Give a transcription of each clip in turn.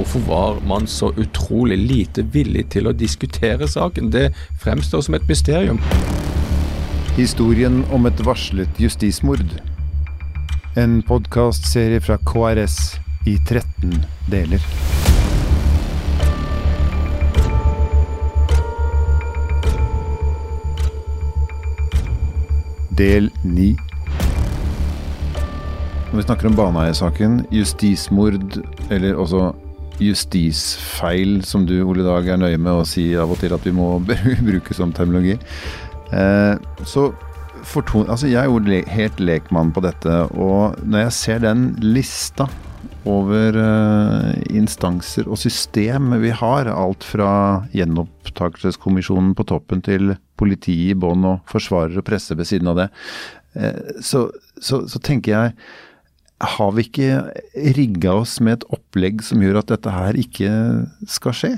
hvorfor var man så utrolig lite villig til å diskutere saken? Det fremstår som et mysterium. Historien om et varslet justismord. En podkastserie fra KRS i 13 deler. Del 9. Når vi snakker om Baneheia-saken, justismord, eller også justisfeil, som du Ole Dag er nøye med å si av og til at vi må bruke som terminologi, eh, så forton... Altså, jeg er jo helt lekmann på dette, og når jeg ser den lista over uh, instanser og system vi har, alt fra gjenopptakelseskommisjonen på toppen til politiet i bånn og forsvarer og presse ved siden av det, uh, så, så, så, tenker jeg har vi ikke rigga oss med et opplegg som gjør at dette her ikke skal skje?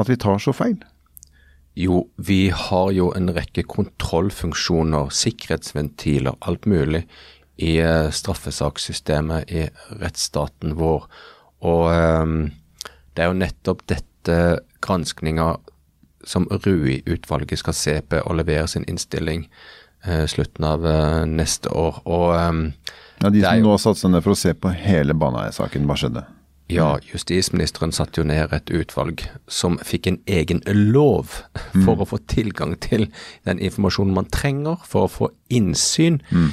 At vi tar så feil? Jo, vi har jo en rekke kontrollfunksjoner, sikkerhetsventiler, alt mulig i uh, straffesakssystemet i rettsstaten vår. Og um, det er jo nettopp dette granskninga som Rui-utvalget skal se på og levere sin innstilling slutten av uh, neste år. Og um, ja, De som jo, nå har satt seg ned for å se på hele Baneheia-saken, hva skjedde? Ja, justisministeren satte jo ned et utvalg som fikk en egen lov for mm. å få tilgang til den informasjonen man trenger for å få innsyn, mm.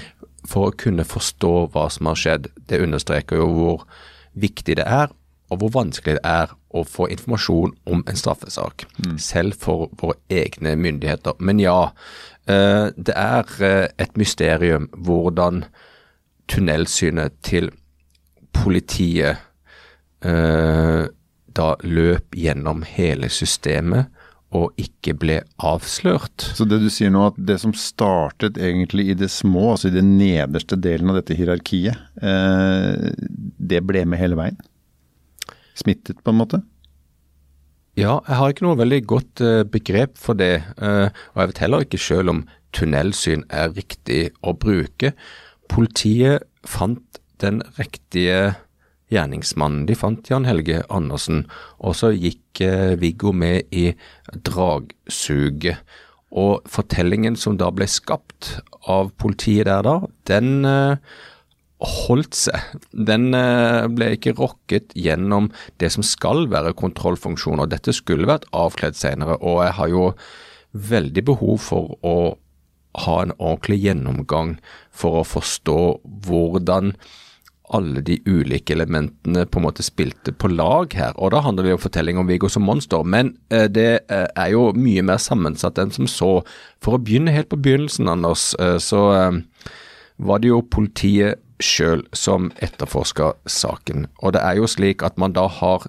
for å kunne forstå hva som har skjedd. Det understreker jo hvor viktig det er, og hvor vanskelig det er å få informasjon om en straffesak, mm. selv for våre egne myndigheter. Men ja, eh, det er eh, et mysterium hvordan tunnelsynet til politiet Eh, da løp gjennom hele systemet og ikke ble avslørt. Så det du sier nå, at det som startet egentlig i det små, altså i den nederste delen av dette hierarkiet, eh, det ble med hele veien? Smittet, på en måte? Ja, jeg har ikke noe veldig godt uh, begrep for det. Uh, og jeg vet heller ikke selv om tunnelsyn er riktig å bruke. Politiet fant den riktige gjerningsmannen. De fant Jan Helge Andersen, og så gikk eh, Viggo med i dragsuget. Og fortellingen som da ble skapt av politiet der da, den eh, holdt seg. Den eh, ble ikke rokket gjennom det som skal være kontrollfunksjoner. Dette skulle vært avkledd senere, og jeg har jo veldig behov for å ha en ordentlig gjennomgang for å forstå hvordan alle de ulike elementene på en måte spilte på lag her. Og da handler det om fortelling om Viggo som monster, men eh, det eh, er jo mye mer sammensatt enn som så. For å begynne helt på begynnelsen, Anders, så var det jo politiet sjøl som etterforsker saken. Og det er jo slik at man da har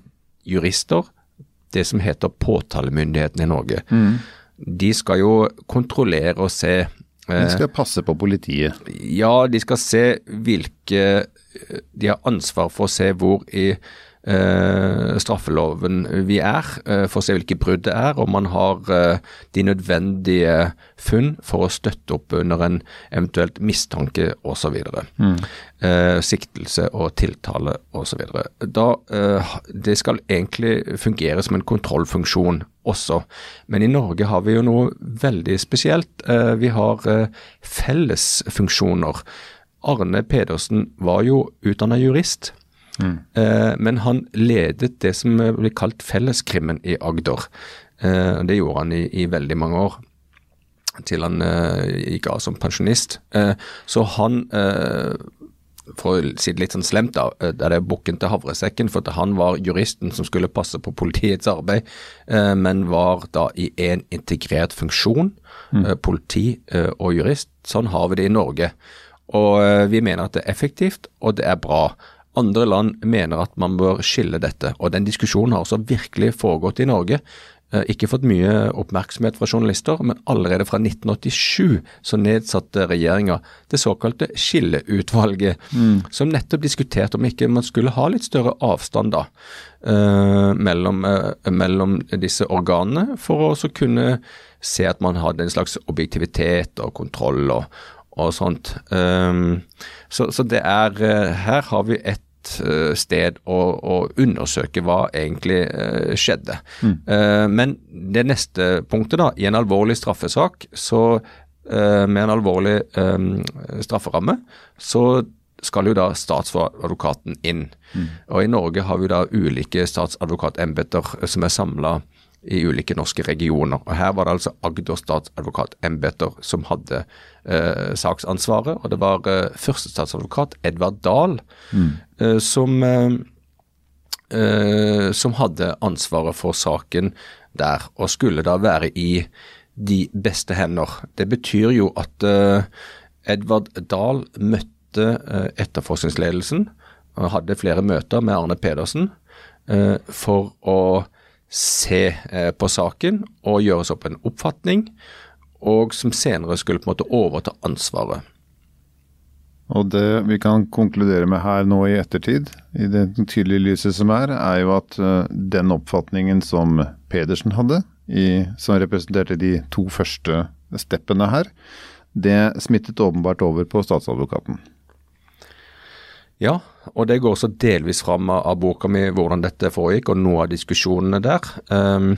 jurister, det som heter påtalemyndigheten i Norge. Mm. De skal jo kontrollere og se de skal passe på politiet? Ja, de skal se hvilke de har ansvar for å se hvor i eh, straffeloven vi er, eh, for å se hvilke brudd det er, og man har eh, de nødvendige funn for å støtte opp under en eventuelt mistanke osv. Mm. Eh, siktelse og tiltale osv. Eh, det skal egentlig fungere som en kontrollfunksjon også, men i Norge har vi jo noe veldig spesielt. Eh, vi har eh, fellesfunksjoner. Arne Pedersen var jo utdanna jurist. Mm. Eh, men han ledet det som blir kalt Felleskrimmen i Agder. Eh, det gjorde han i, i, veldig mange år, til han eh, gikk av som pensjonist. Eh, så han eh, for å si det litt sånn slemt, da, der det er bukken til havresekken. For at han var juristen som skulle passe på politiets arbeid, men var da i en integrert funksjon. Mm. Politi og jurist. Sånn har vi det i Norge. Og vi mener at det er effektivt, og det er bra. Andre land mener at man bør skille dette, og den diskusjonen har også virkelig foregått i Norge. Eh, ikke fått mye oppmerksomhet fra journalister, men allerede fra 1987 så nedsatte regjeringa det såkalte Skilleutvalget, mm. som nettopp diskuterte om ikke man skulle ha litt større avstand da, uh, mellom, uh, mellom, disse organene, for å også kunne se at man hadde en slags objektivitet og kontroll og, og sånt. Um, så, så, det er eh, Her har vi et uh, sted å, å, undersøke hva egentlig uh, skjedde. Mm. Uh, men det neste punktet, da, i en alvorlig straffesak, så med en alvorlig um, strafferamme, så skal jo da statsadvokaten inn. Mm. Og I Norge har vi da ulike statsadvokatembeter som er samla i ulike norske regioner. Og Her var det altså Agder statsadvokatembeter som hadde eh, saksansvaret. Og det var eh, førstestatsadvokat Edvard Dahl mm. eh, som, eh, eh, som hadde ansvaret for saken der, og skulle da være i de beste hender. Det betyr jo at eh, Edvard Dahl møtte etterforskningsledelsen og hadde flere møter med Arne Pedersen for å se på saken og gjøre seg opp en oppfatning, og som senere skulle på en måte overta ansvaret. Og det vi kan konkludere med her nå i ettertid, i det tydelige lyset som er, er jo at uh, den oppfatningen som Pedersen hadde, i, som representerte de to første steppene her, det smittet åpenbart over på statsadvokaten. Ja, og det går også delvis fram av boka mi hvordan dette foregikk, og noe av diskusjonene der. Um,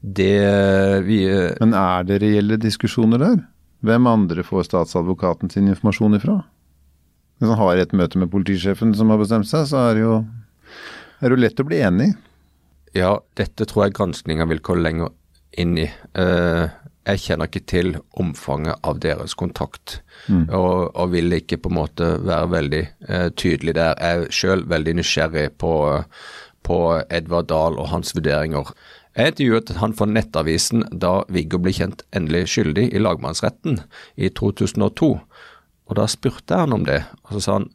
det vi eh, Men er det reelle diskusjoner der? Hvem andre får statsadvokaten sin informasjon ifra? Hvis han har et møte med politisjefen som har bestemt seg, så er det jo, er det jo lett å bli enig. Ja, dette tror jeg granskinga vil gå lenger inn i. Uh, jeg kjenner ikke til omfanget av deres kontakt, mm. og, og, vil ikke på en måte være veldig eh, tydelig der. Jeg er sjøl veldig nysgjerrig på, på Edvard Dahl og hans vurderinger. Jeg intervjuet han for Nettavisen da Viggo ble kjent endelig skyldig i lagmannsretten i 2002. Og Da spurte han om det, og så sa han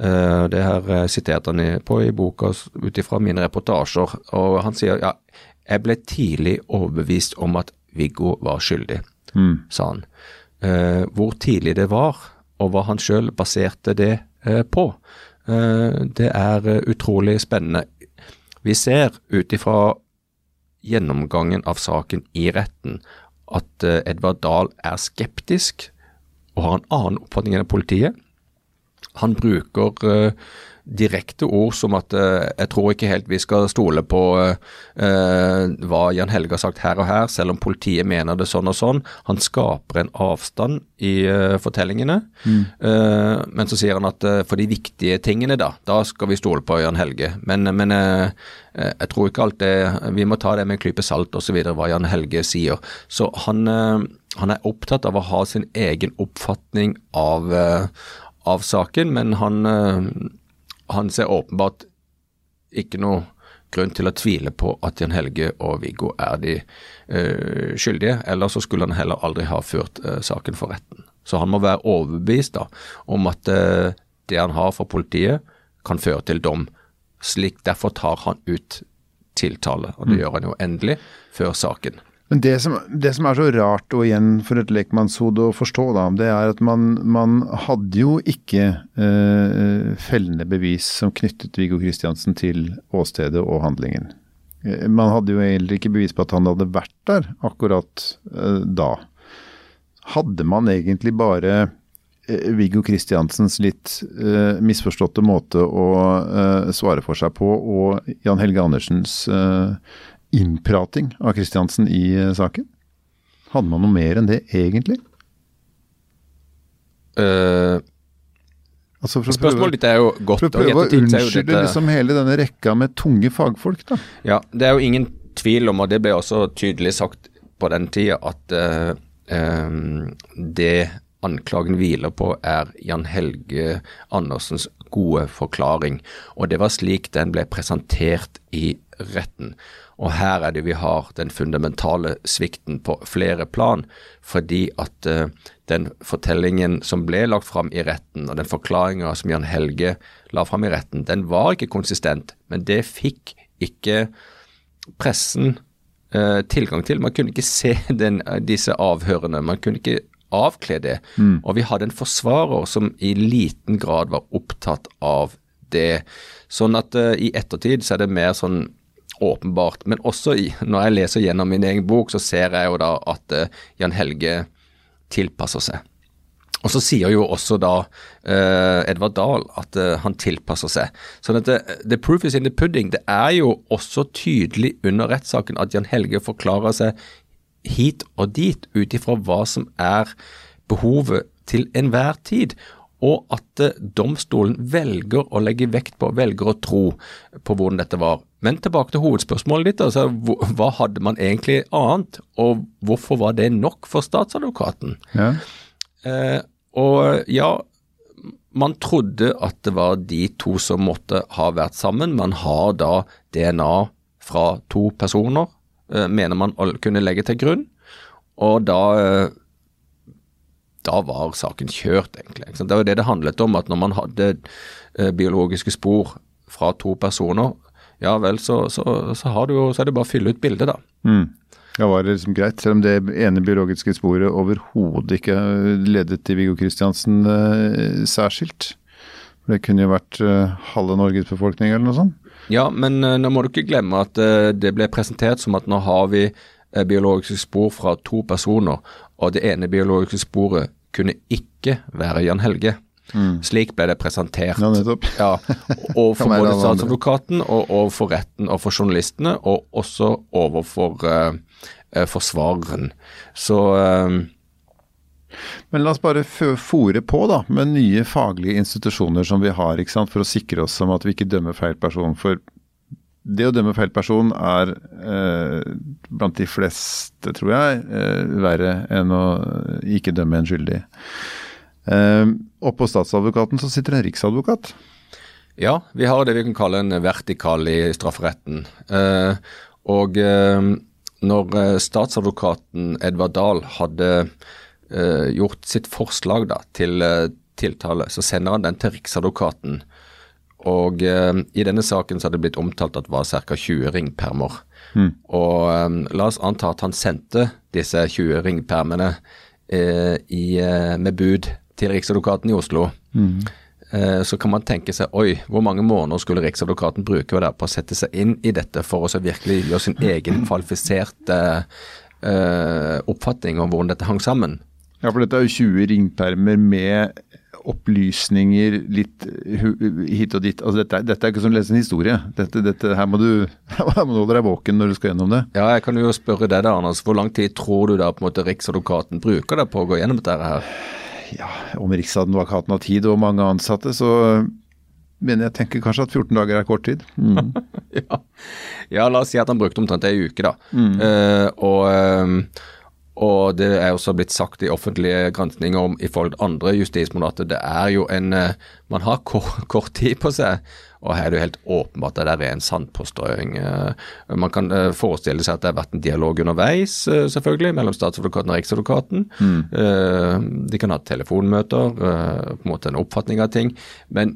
uh, det her siterte han på i boka ut ifra mine reportasjer, og han sier ja, jeg ble tidlig overbevist om at Viggo var skyldig, mm. sa han. Uh, hvor tidlig det var, og hva han sjøl baserte det uh, på, eh, det er eh, utrolig spennende. Vi ser ut ifra gjennomgangen av saken i retten at eh, Edvard Dahl er skeptisk og har en annen oppfatning enn politiet. Han bruker eh, direkte ord som at uh, jeg tror ikke helt vi skal stole på uh, hva Jan Helge har sagt her og her, selv om politiet mener det sånn og sånn. Han skaper en avstand i uh, fortellingene. Mm. men så sier han at for de viktige tingene, da, da skal vi stole på Jan Helge. Men, men jeg tror ikke alt det Vi må ta det med en klype salt osv., hva Jan Helge sier. Så han, han, er opptatt av å ha sin egen oppfatning av, av saken, men han han ser åpenbart ikke noe grunn til å tvile på at Jan Helge og Viggo er de uh, skyldige. Eller så skulle han heller aldri ha ført uh, saken for retten. Så han må være overbevist da, om at uh, det han har fra politiet, kan føre til dom. Slik Derfor tar han ut tiltale, og det mm. gjør han jo endelig før saken. Men det som, det som, er så rart, og igjen for et lekmannshode å forstå, da, det er at man, man hadde jo ikke eh, fellende bevis som knyttet Viggo Kristiansen til åstedet og handlingen. Eh, man hadde jo heller ikke bevis på at han hadde vært der akkurat eh, da. Hadde man egentlig bare eh, Viggo Kristiansens litt eh, misforståtte måte å eh, svare for seg på, og Jan Helge Andersens innprating av Kristiansen i eh, saken? Hadde man noe mer enn det, egentlig? Uh, altså spørsmålet ditt er jo godt. For å prøve å unnskylde liksom hele denne rekka med tunge fagfolk, da. Ja, det er jo ingen tvil om, og det ble også tydelig sagt på den tida, at uh, um, det anklagen hviler på, er Jan Helge Andersens gode forklaring. Og det var slik den ble presentert i retten. Og her er det vi har den fundamentale svikten på flere plan, fordi at uh, den fortellingen som ble lagt fram i retten, og den forklaringa som Jan Helge la fram i retten, den var ikke konsistent, men det fikk ikke pressen uh, tilgang til. Man kunne ikke se den, disse avhørene, man kunne ikke avkle det. Mm. Og vi hadde en forsvarer som i liten grad var opptatt av det. Sånn at uh, i ettertid så er det mer sånn åpenbart. Men også i, når jeg leser gjennom min egen bok, så ser jeg jo da at uh, Jan Helge tilpasser seg. Og så sier jo også da uh, Edvard Dahl at uh, han tilpasser seg. Sånn at uh, the proof is in the pudding. Det er jo også tydelig under rettssaken at Jan Helge forklarer seg hit og dit ut ifra hva som er behovet til enhver tid. Og at domstolen velger å legge vekt på, velger å tro på hvordan dette var. Men tilbake til hovedspørsmålet ditt. altså Hva hadde man egentlig annet, og hvorfor var det nok for statsadvokaten? Ja. Eh, og ja, man trodde at det var de to som måtte ha vært sammen. Man har da DNA fra to personer, eh, mener man kunne legge til grunn. Og da eh, da var saken kjørt, egentlig. Det var det det handlet om, at når man hadde eh, biologiske spor fra to personer, ja vel, så, så, så, har du jo, så er det bare å fylle ut bildet, da. Mm. Ja, var det liksom greit, selv om det ene biologiske sporet overhodet ikke ledet til Viggo Kristiansen eh, særskilt? Det kunne jo vært eh, halve Norges befolkning eller noe sånt? Ja, men eh, nå må du ikke glemme at eh, det ble presentert som at nå har vi eh, biologiske spor fra to personer, og det ene biologiske sporet kunne ikke være Jan Helge. Mm. Slik ble det presentert. Ja, nettopp. ja, og for både statsadvokaten og, overfor for retten og for journalistene, og også overfor uh, forsvareren. Så uh, men la oss bare fòre på da, med nye faglige institusjoner som vi har, ikke sant, for å sikre oss om at vi ikke dømmer feil person. For det å dømme feil person er eh, blant de fleste, tror jeg, eh, verre enn å ikke dømme en skyldig. Eh, Oppå statsadvokaten så sitter en riksadvokat. Ja, vi har det vi kan kalle en vertikal i strafferetten. Eh, og eh, når eh, statsadvokaten Edvard Dahl hadde eh, gjort sitt forslag da, til eh, tiltale, så sender han den til Riksadvokaten. Og i denne saken så har det blitt omtalt at det var ca. 20 ringpermer. Mm. Og la oss anta at han sendte disse 20 ringpermene i, med bud til Riksadvokaten i Oslo, mm. eh, så kan man tenke seg oi, hvor mange måneder skulle Riksadvokaten bruke på å sette seg inn i dette for å virkelig gjøre sin egen kvalifiserte uh, oppfatning om hvordan dette hang sammen? Ja, for dette er jo 20 ringpermer med opplysninger litt hit og dit. Altså dette, dette er ikke som å lese en historie. Dette, dette, her, må du, her må du holde deg våken når du skal gjennom det. Ja, jeg kan jo spørre deg da, Anders. Hvor lang tid tror du da på en måte Riksadvokaten bruker det på å gå gjennom dette her? Ja, om Riksadvokaten har tid og mange ansatte, så men jeg tenker kanskje at 14 dager er kort tid. Mm. ja. ja. la oss si at han brukte omtrent ei uke, da. Mm. Uh, og, uh, og, det er også blitt sagt i offentlige granskninger om i forhold til andre justismål at det er jo en uh, Man har kort, kort tid på seg. Og her er det jo helt åpenbart at det er en sandpåstrøing. Eh, man kan eh, forestille seg at det har vært en dialog underveis, eh, selvfølgelig, mellom statsadvokaten og riksadvokaten. Mm. De kan ha telefonmøter, på en måte en oppfatning av ting. Men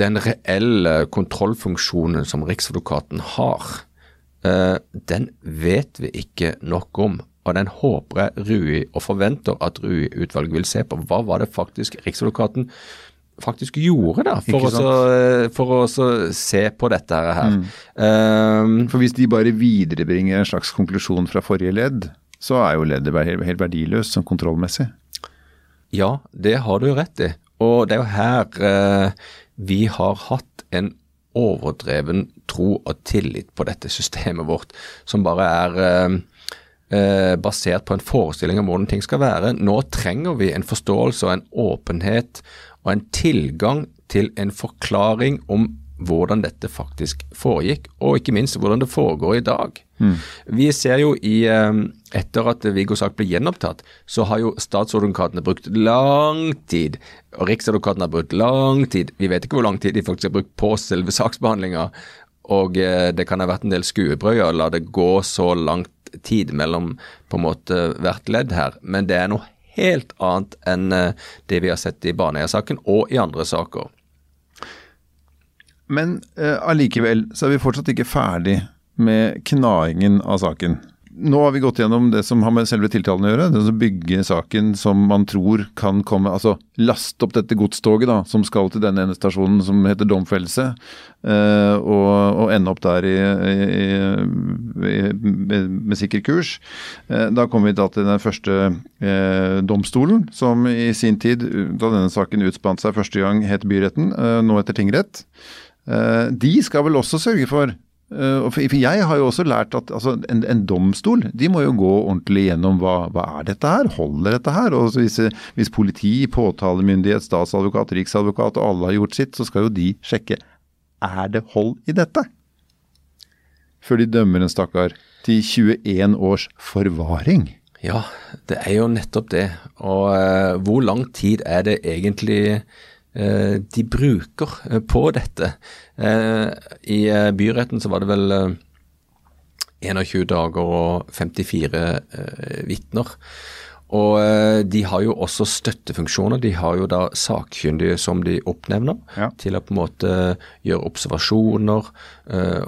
den reelle kontrollfunksjonen som riksadvokaten har, den vet vi ikke nok om. Og den håper jeg Rui, og forventer at Rui-utvalget vil se på. Hva var det faktisk Riksadvokaten faktisk gjorde, da, for, å, for å se på dette her. Mm. Um, for hvis de bare viderebringer en slags konklusjon fra forrige ledd, så er jo leddet helt, helt verdiløst sånn kontrollmessig. Ja, det har du rett i. Og det er jo her uh, vi har hatt en overdreven tro og tillit på dette systemet vårt, som bare er uh, uh, basert på en forestilling om hvordan ting skal være. Nå trenger vi en forståelse og en åpenhet og en tilgang til en forklaring om hvordan dette faktisk foregikk, og ikke minst hvordan det foregår i dag. Mm. Vi ser jo i eh, Etter at Viggo Sak ble gjenopptatt, så har jo statsadvokatene brukt lang tid, og Riksadvokaten har brukt lang tid. Vi vet ikke hvor lang tid de faktisk har brukt på selve saksbehandlinga, og eh, det kan ha vært en del skuebrøyer å la det gå så langt tid mellom på en måte hvert ledd her, men det er noe helt annet enn eh, det vi har sett i Baneheia-saken og i andre saker. Men uh, allikevel så er vi fortsatt ikke ferdig med knaingen av saken. Nå har vi gått gjennom det som har med selve tiltalen å gjøre. Det å bygge saken som man tror kan komme Altså laste opp dette godstoget da, som skal til denne ene stasjonen som heter domfellelse, eh, og, og, ende opp der i, i, i, med, med, sikker kurs. Eh, da kommer vi da til den første eh, domstolen, som i sin tid, da denne saken utspant seg første gang, het byretten, nå heter tingrett. de skal vel også sørge for for jeg har jo også lært at altså, en, en, domstol de må jo gå ordentlig gjennom hva, hva er dette her, holder dette her? Og hvis, hvis politi, påtalemyndighet, statsadvokat, riksadvokat og alle har gjort sitt, så skal jo de sjekke er det hold i dette. Før de dømmer en stakkar til 21 års forvaring. Ja, det er jo nettopp det. Og uh, hvor lang tid er det egentlig Eh, de bruker eh, på dette. Eh, I byretten så var det vel 21 dager og 54 vitner. Og de har jo også støttefunksjoner. De har jo da sakkyndige som de oppnevner ja. til å på en måte gjøre observasjoner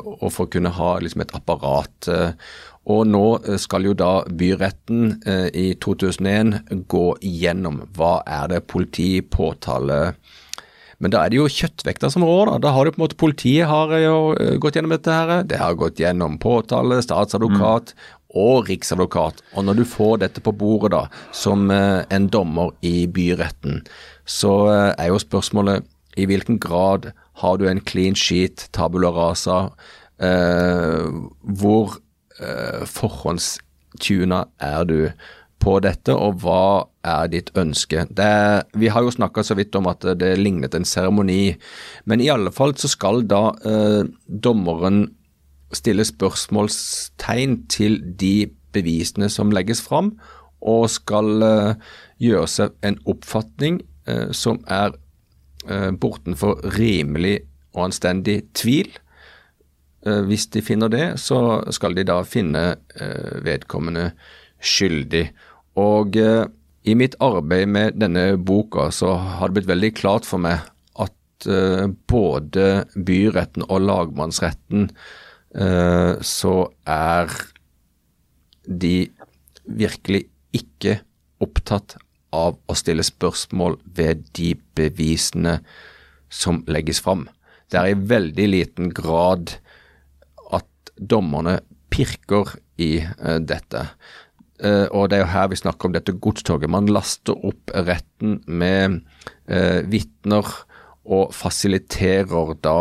og for å kunne ha liksom et apparat. Og nå skal jo da byretten i 2001 gå igjennom hva er det politi, påtale, men da er det jo kjøttvekta som rår. Da Da har du på en måte Politiet har jo eh, gått gjennom dette. her. Det har gått gjennom påtale, statsadvokat mm. Og riksadvokat. Og når du får dette på bordet da, som eh, en dommer i byretten, så eh, er jo spørsmålet i hvilken grad har du en clean sheet, tabula rasa, eh, hvor eh, forhåndstuna er du? på dette, og hva er ditt ønske? Det, vi har jo snakka så vidt om at det lignet en seremoni, men i alle fall så skal da eh, dommeren stille spørsmålstegn til de bevisene som legges fram, og skal eh, gjøre seg en oppfatning eh, som er eh, bortenfor rimelig og anstendig tvil. Hvis de finner det, så skal de da finne vedkommende skyldig. Og i mitt arbeid med denne boka så har det blitt veldig klart for meg at både byretten og lagmannsretten så er de virkelig ikke opptatt av å stille spørsmål ved de bevisene som legges fram. Det er i veldig liten grad at dommerne pirker i uh, dette. Uh, og det er jo her vi snakker om dette godstoget. Man laster opp retten med uh, vitner og fasiliterer da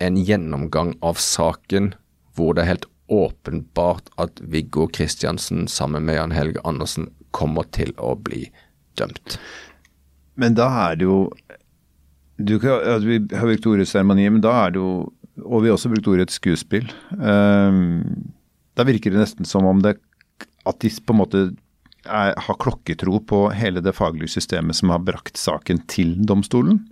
en gjennomgang av saken hvor det er helt åpenbart at Viggo Kristiansen sammen med Jan Helge Andersen kommer til å bli dømt. Men da er det jo du Vi har brukt ordet seremoni, men da er det jo Og vi har også brukt ordet skuespill. Um, da virker det nesten som om det at de på en måte er, har klokketro på hele det faglige systemet som har brakt saken til domstolen.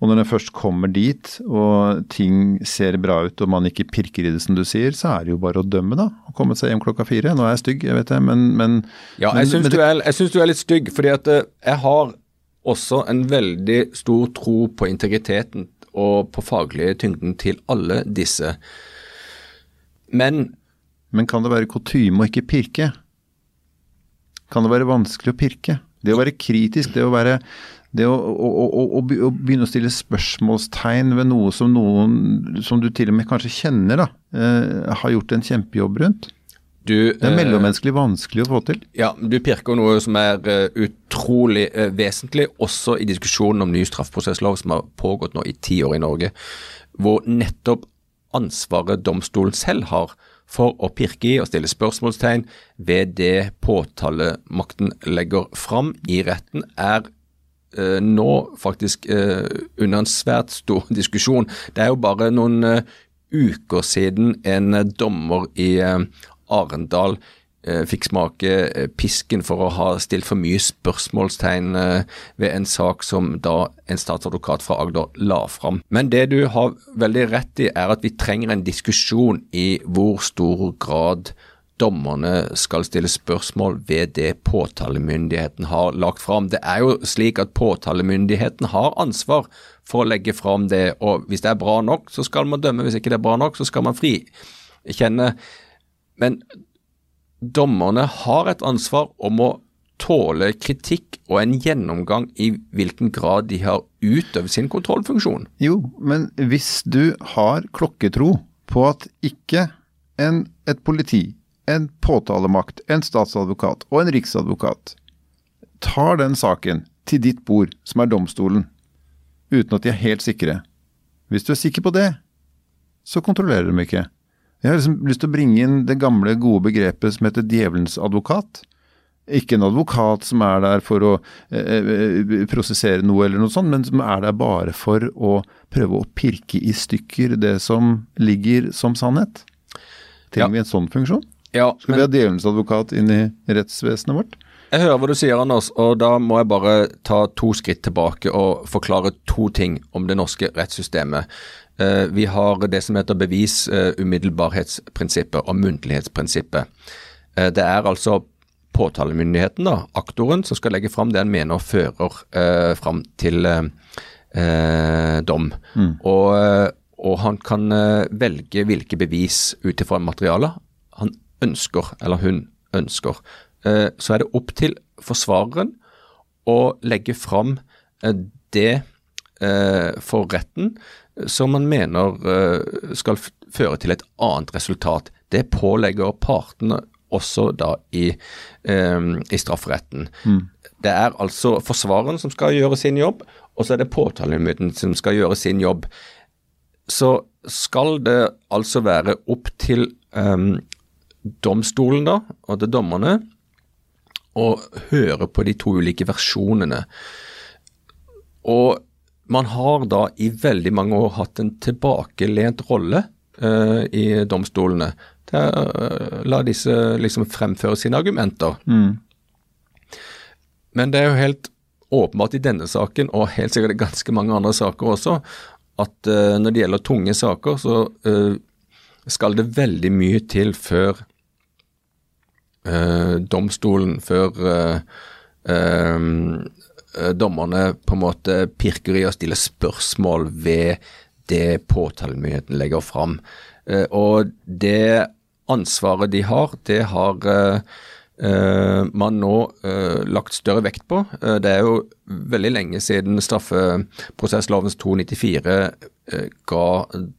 Og når en først kommer dit, og ting ser bra ut, og man ikke pirker i det som du sier, så er det jo bare å dømme, da. Å komme seg hjem klokka fire. Nå er jeg stygg, jeg vet det, men, men Ja, jeg syns du, du, er litt stygg, fordi at eh, jeg har også en veldig stor tro på integriteten og på faglige tyngden til alle disse. Men men kan det være kutyme å ikke pirke? Kan det være vanskelig å pirke? Det å være kritisk, det å være det å, å, å, å, begynne å stille spørsmålstegn ved noe som noen som du til og med kanskje kjenner, da, eh, har gjort en kjempejobb rundt. Du, det er eh, mellommenneskelig vanskelig å få til. Ja, du pirker noe som er uh, utrolig uh, vesentlig, også i diskusjonen om ny straffeprosesslov som har pågått nå i ti år i Norge, hvor nettopp ansvaret domstolen selv har for å pirke i og stille spørsmålstegn ved det påtalemakten legger fram i retten, er eh, nå faktisk eh, under en svært stor diskusjon. Det er jo bare noen eh, uker siden en dommer i eh, Arendal Eh, fikk smake eh, pisken for å ha stilt for mye spørsmålstegn eh, ved en sak som da en statsadvokat fra Agder la fram. Men det du har veldig rett i, er at vi trenger en diskusjon i hvor stor grad dommerne skal stille spørsmål ved det påtalemyndigheten har lagt fram. Det er jo slik at påtalemyndigheten har ansvar for å legge fram det, og hvis det er bra nok, så skal man dømme. Hvis ikke det er bra nok, så skal man frikjenne. Men dommerne har et ansvar om å tåle kritikk og en gjennomgang i hvilken grad de har utøvd sin kontrollfunksjon. Jo, men hvis du har klokketro på at ikke en, et politi, en påtalemakt, en statsadvokat og en riksadvokat tar den saken til ditt bord, som er domstolen, uten at de er helt sikre. Hvis du er sikker på det, så kontrollerer de ikke. Jeg har liksom lyst til å bringe inn det gamle, gode begrepet som heter djevelens advokat. Ikke en advokat som er der for å eh, eh, prosessere noe eller noe sånt, men som er der bare for å prøve å pirke i stykker det som ligger som sannhet. Trenger ja. vi en sånn funksjon? Ja, Skal vi ha djevelens advokat inn i rettsvesenet vårt? Jeg hører hva du sier, Anders, og da må jeg bare ta to skritt tilbake og forklare to ting om det norske rettssystemet. Eh, vi har det som heter bevisumiddelbarhetsprinsippet og muntlighetsprinsippet. Det er altså påtalemyndigheten, da, aktoren, som skal legge fram det en mener fører eh, fram til eh, eh dom. Mm. Og, eh, og, han kan eh, velge hvilke bevis ut ifra materialet han ønsker, eller hun ønsker. Eh, så er det opp til forsvareren å legge fram det for retten som man mener skal føre til et annet resultat. Det pålegger partene også da i, i strafferetten. Mm. Det er altså forsvareren som skal gjøre sin jobb, og så er det påtalemyndigheten som skal gjøre sin jobb. Så skal det altså være opp til um, domstolen da, og til dommerne og høre på de to ulike versjonene. Og man har da i veldig mange år hatt en tilbakelent rolle uh, i domstolene til å eh, la disse liksom fremføre sine argumenter. Mm. Men det er jo helt åpenbart i denne saken, og helt sikkert i ganske mange andre saker også, at uh, når det gjelder tunge saker, så uh, skal det veldig mye til før uh, domstolen, før dommerne på en måte pirker i og stiller spørsmål ved det påtalemyndigheten legger fram. og det ansvaret de har, det har uh, man nå uh, lagt større vekt på. Uh, det er jo veldig lenge siden straffeprosesslovens 294 ga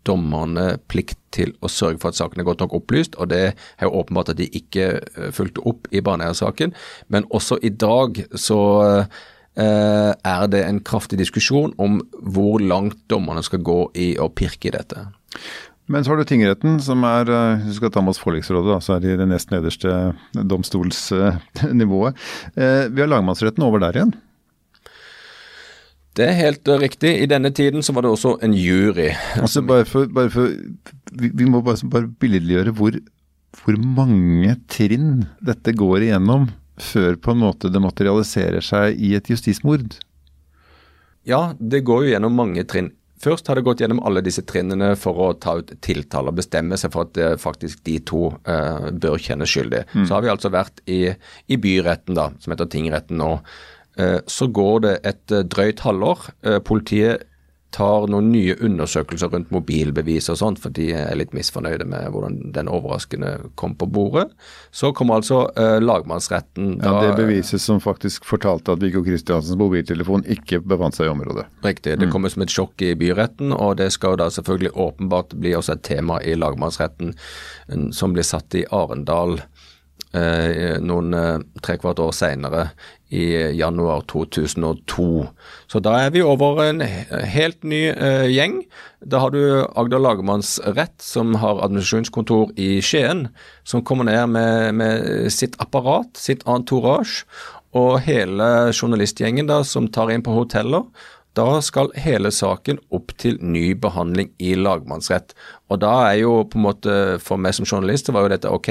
dommerne plikt til å sørge for at saken er godt nok opplyst, og det er jo åpenbart at de ikke fulgte opp i Baneheia-saken. Men også i dag så er det en kraftig diskusjon om hvor langt dommerne skal gå i å pirke i dette. Men så har du tingretten, som er eh, Hvis du skal ta med oss forliksrådet, så er de det nest nederste domstolsnivået. Eh, vi har lagmannsretten over der igjen. Det er helt eh, riktig. I denne tiden så var det også en jury. Altså bare for, bare for vi, vi, må bare, bare billedliggjøre hvor, hvor mange trinn dette går igjennom før på en måte det materialiserer seg i et justismord. Ja, det går jo gjennom mange trinn. Først har det gått gjennom alle disse trinnene for å ta ut tiltale og bestemme seg for at det, faktisk de to uh, bør kjennes skyldig. Mm. Så har vi altså vært i, i, byretten, da, som heter tingretten nå. Uh, så går det et uh, drøyt halvår. politiet tar noen nye undersøkelser rundt mobilbevis og sånt, for de er litt misfornøyde med hvordan den overraskende kom på bordet. Så kommer altså eh, lagmannsretten da, Ja, Det beviset som faktisk fortalte at Viggo Kristiansens mobiltelefon ikke befant seg i området. Riktig. Det mm. kommer som et sjokk i byretten, og det skal da selvfølgelig åpenbart bli også et tema i lagmannsretten som blir satt i Arendal eh, noen eh, trekvart år seinere i januar 2002. Så da er vi over en helt ny uh, gjeng. Da har du Agder lagmannsrett, som har administrasjonskontor i Skien, som kommer ned med, med sitt apparat, sitt entourage, og hele journalistgjengen da, som tar inn på hoteller da skal hele saken opp til ny behandling i lagmannsrett. Og da er jo på en måte, For meg som journalist det var jo dette ok,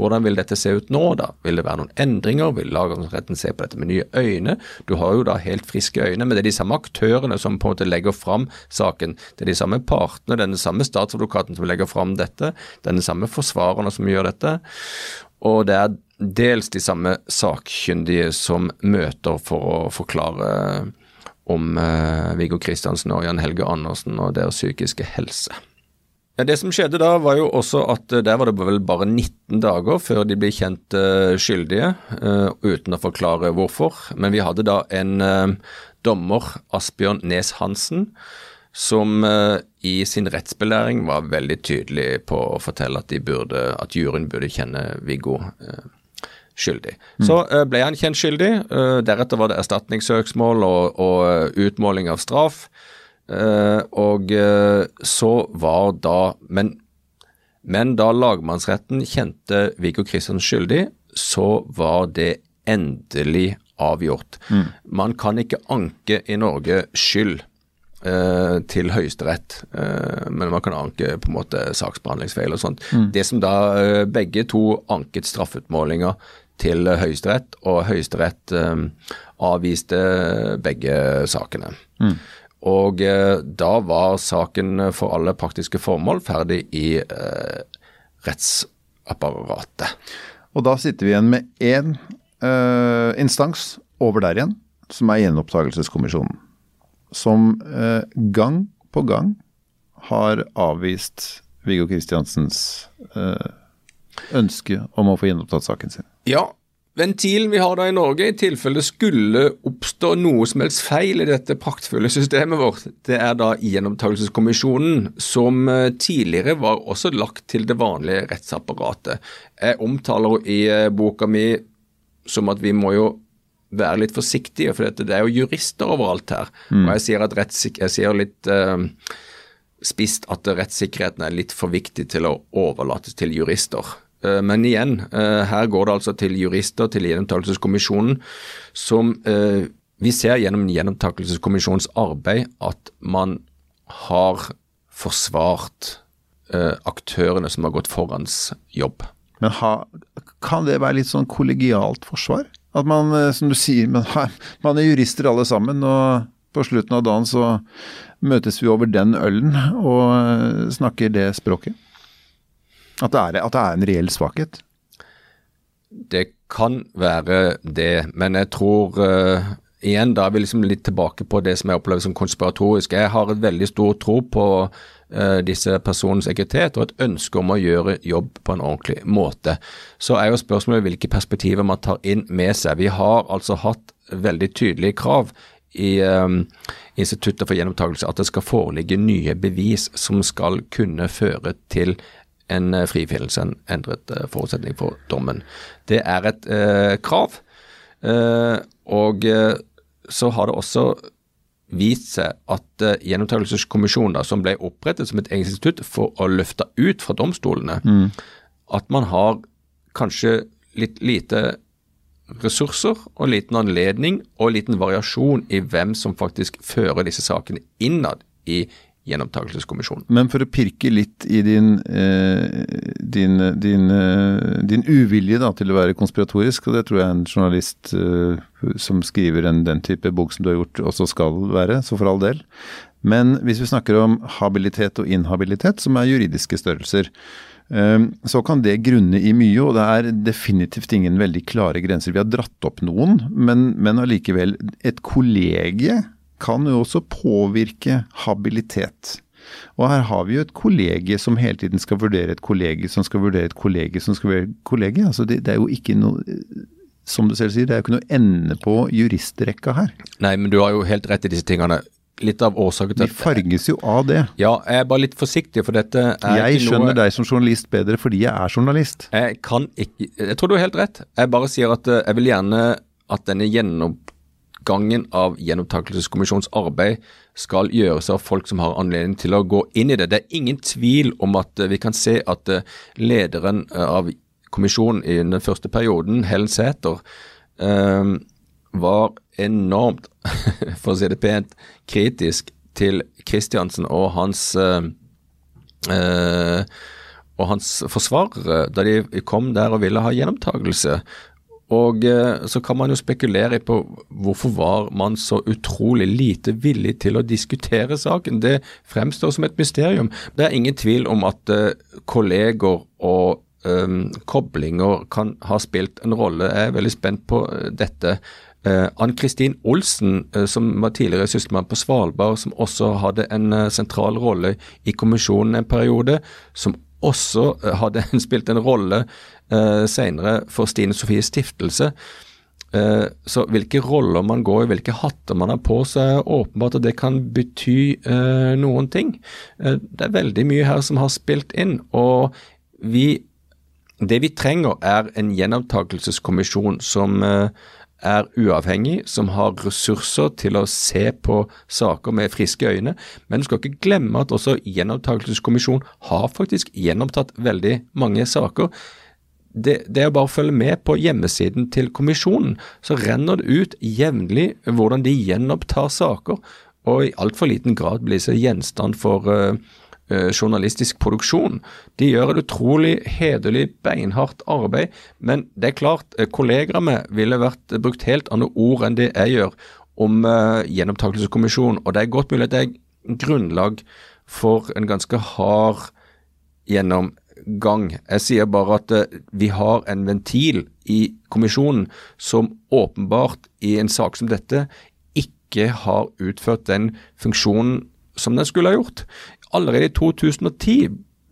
hvordan vil dette se ut nå da? Vil det være noen endringer? Vil lagmannsretten se på dette med nye øyne? Du har jo da helt friske øyne, men det er de samme aktørene som på en måte legger fram saken. Det er de samme partene, den samme statsadvokaten som legger fram dette, den samme forsvarerne som gjør dette. Og det er dels de samme sakkyndige som møter for å forklare om eh, Viggo Kristiansen og Jan Helge Andersen og deres psykiske helse. Ja, Det som skjedde da, var jo også at der var det vel bare 19 dager før de ble kjent eh, skyldige, eh, uten å forklare hvorfor. Men vi hadde da en uh, dommer, Asbjørn Nes Hansen, som i sin rettsbelæring var veldig tydelig på å fortelle at, burde, at juryen burde kjenne Viggo skyldig. Mm. Så ble han kjent skyldig. deretter var det erstatningssøksmål og, og utmåling av straff. Og så var da men, men, da lagmannsretten kjente Viggo Kristiansen skyldig, så var det endelig avgjort. Mm. Man kan ikke anke i Norge skyld til Høyesterett, men man kan anke på en måte saksbehandlingsfeil og sånt. Mm. Det som da begge to anket straffeutmålinga til Høyesterett, og Høyesterett avviste begge sakene. Mm. Og eh, da var saken for alle praktiske formål ferdig i eh, rettsapparatet. Og da sitter vi igjen med én eh, instans over der igjen, som er Gjenopptakelseskommisjonen. Som eh, gang på gang har avvist Viggo Kristiansens eh, ønske om å få gjenopptatt saken sin. Ja, Ventilen vi har da i Norge, i tilfelle skulle oppstå noe som helst feil i dette praktfulle systemet vårt, det er da Gjenopptakelseskommisjonen, som eh, tidligere var også lagt til det vanlige rettsapparatet. Jeg omtaler i eh, boka mi som at vi må jo være litt forsiktige, for det er jo jurister overalt her. Mm. Og jeg sier, at jeg sier litt uh, spist at rettssikkerheten er litt for viktig til å overlates til jurister. Eh, men igjen, eh, her går det altså til jurister, til Gjenopptakelseskommisjonen, som eh, vi ser gjennom Gjenopptakelseskommisjonens arbeid at man har forsvart aktørene som har gått forans jobb. Men ha, kan det være litt sånn kollegialt forsvar? At man, som du sier, man, man er jurister alle sammen, og på slutten av dagen så møtes vi over den ølen og snakker det språket? At det, er, at det er en reell svakhet? Det kan være det, men jeg tror uh, igjen da er vi liksom litt tilbake på det som jeg opplever som konspiratorisk. Jeg har et veldig stor tro på uh, disse personenes integritet og et ønske om å gjøre jobb på en ordentlig måte. Så er jo spørsmålet hvilke perspektiver man tar inn med seg. Vi har altså hatt veldig tydelige krav i um, Instituttet for gjenopptakelse at det skal foreligge nye bevis som skal kunne føre til en eh, frifinnelse, en endret eh, forutsetning for dommen. Det er et eh, krav. Eh, og eh, så har det også vist seg at eh, Gjenopptakelseskommisjonen, som ble opprettet som et institutt for å løfte ut fra domstolene, mm. at man har kanskje litt lite ressurser og liten anledning og liten variasjon i hvem som faktisk fører disse sakene innad i gjenopptakelseskommisjonen. Men for å pirke litt i din, eh, din, din, eh, din uvilje da, til å være konspiratorisk, og det tror jeg en journalist eh, som skriver en, den type bok som du har gjort, også skal være, så for all del. Men hvis vi snakker om habilitet og inhabilitet, som er juridiske størrelser, eh, så kan det grunne i mye, og det er definitivt ingen veldig klare grenser. Vi har dratt opp noen, men, men allikevel. Et kollegie kan jo også påvirke habilitet. Og her har vi jo et kollegie som hele tiden skal vurdere et kollegie som skal vurdere et kollegie som skal vurdere et kollegie. Altså det, det er jo ikke noe som du selv sier, det er jo ikke noe ende på juristrekka her. Nei, men du har jo helt rett i disse tingene. Litt av årsaken til De farges jo av det. Ja, jeg er bare litt forsiktig, for dette er Jeg skjønner noe... deg som journalist bedre fordi jeg er journalist. Jeg kan ikke Jeg tror du har helt rett. Jeg bare sier at eh, jeg vil gjerne at denne gjennom gangen av gjenopptakelseskommisjonens arbeid skal gjøres av folk som har anledning til å gå inn i det. Det er ingen tvil om at eh, vi kan se at eh, lederen eh, av kommisjonen i den første perioden, Helen Sæther, var enormt, for å si det pent, kritisk til Kristiansen og hans og hans forsvarere da de kom der og ville ha gjenopptakelse. Og eh, så kan man jo spekulere på hvorfor var man så utrolig lite villig til å diskutere saken. Det fremstår som et mysterium. Det er ingen tvil om at eh, kolleger og um, koblinger kan ha spilt en rolle. Jeg er veldig spent på dette. Ann-Kristin Olsen, som var tidligere sysselmann på Svalbard, som også hadde en sentral rolle i kommisjonen en periode, som også hadde hadde spilt en rolle eh, senere for Stine Sofies stiftelse. Eh, så hvilke roller man går i, hvilke hatter man har på, så er åpenbart at det kan bety eh, noen ting. Eh, det er veldig mye her som har spilt inn. og vi, Det vi trenger er en gjenopptakelseskommisjon som er uavhengig, som har ressurser til å se på saker med friske øyne. Men du skal ikke glemme at også gjenopptakelseskommisjonen har faktisk gjenopptatt veldig mange saker det, det, er bare å følge med på hjemmesiden til kommisjonen, så renner det ut jevnlig hvordan de gjenopptar saker, og i altfor liten grad blir seg gjenstand for uh, journalistisk produksjon. De gjør et utrolig hederlig, beinhardt arbeid, men det er klart, uh, kolleger av meg ville vært brukt helt andre ord enn det jeg gjør om uh, gjenopptakelseskommisjonen, og det er godt mulig at det er grunnlag for en ganske hard gjennomgang. Jeg sier bare at uh, vi har en ventil i kommisjonen som åpenbart i en sak som dette ikke har utført den funksjonen som den skulle ha gjort. Allerede i 2010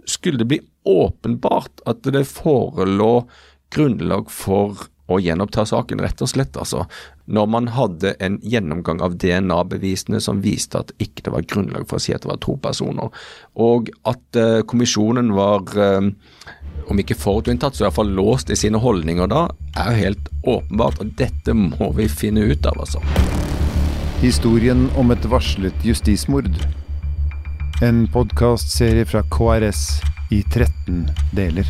skulle det bli åpenbart at det forelå grunnlag for å gjenoppta saken, rett og slett. altså. Når man hadde en gjennomgang av DNA-bevisene som viste at ikke det var grunnlag for å si at det var to personer, og at uh, kommisjonen var uh, om ikke forutinntatt, så i hvert fall låst i sine holdninger da, er jo helt åpenbart. Og dette må vi finne ut av, altså. Historien om et varslet justismord. En podkastserie fra KRS i 13 deler.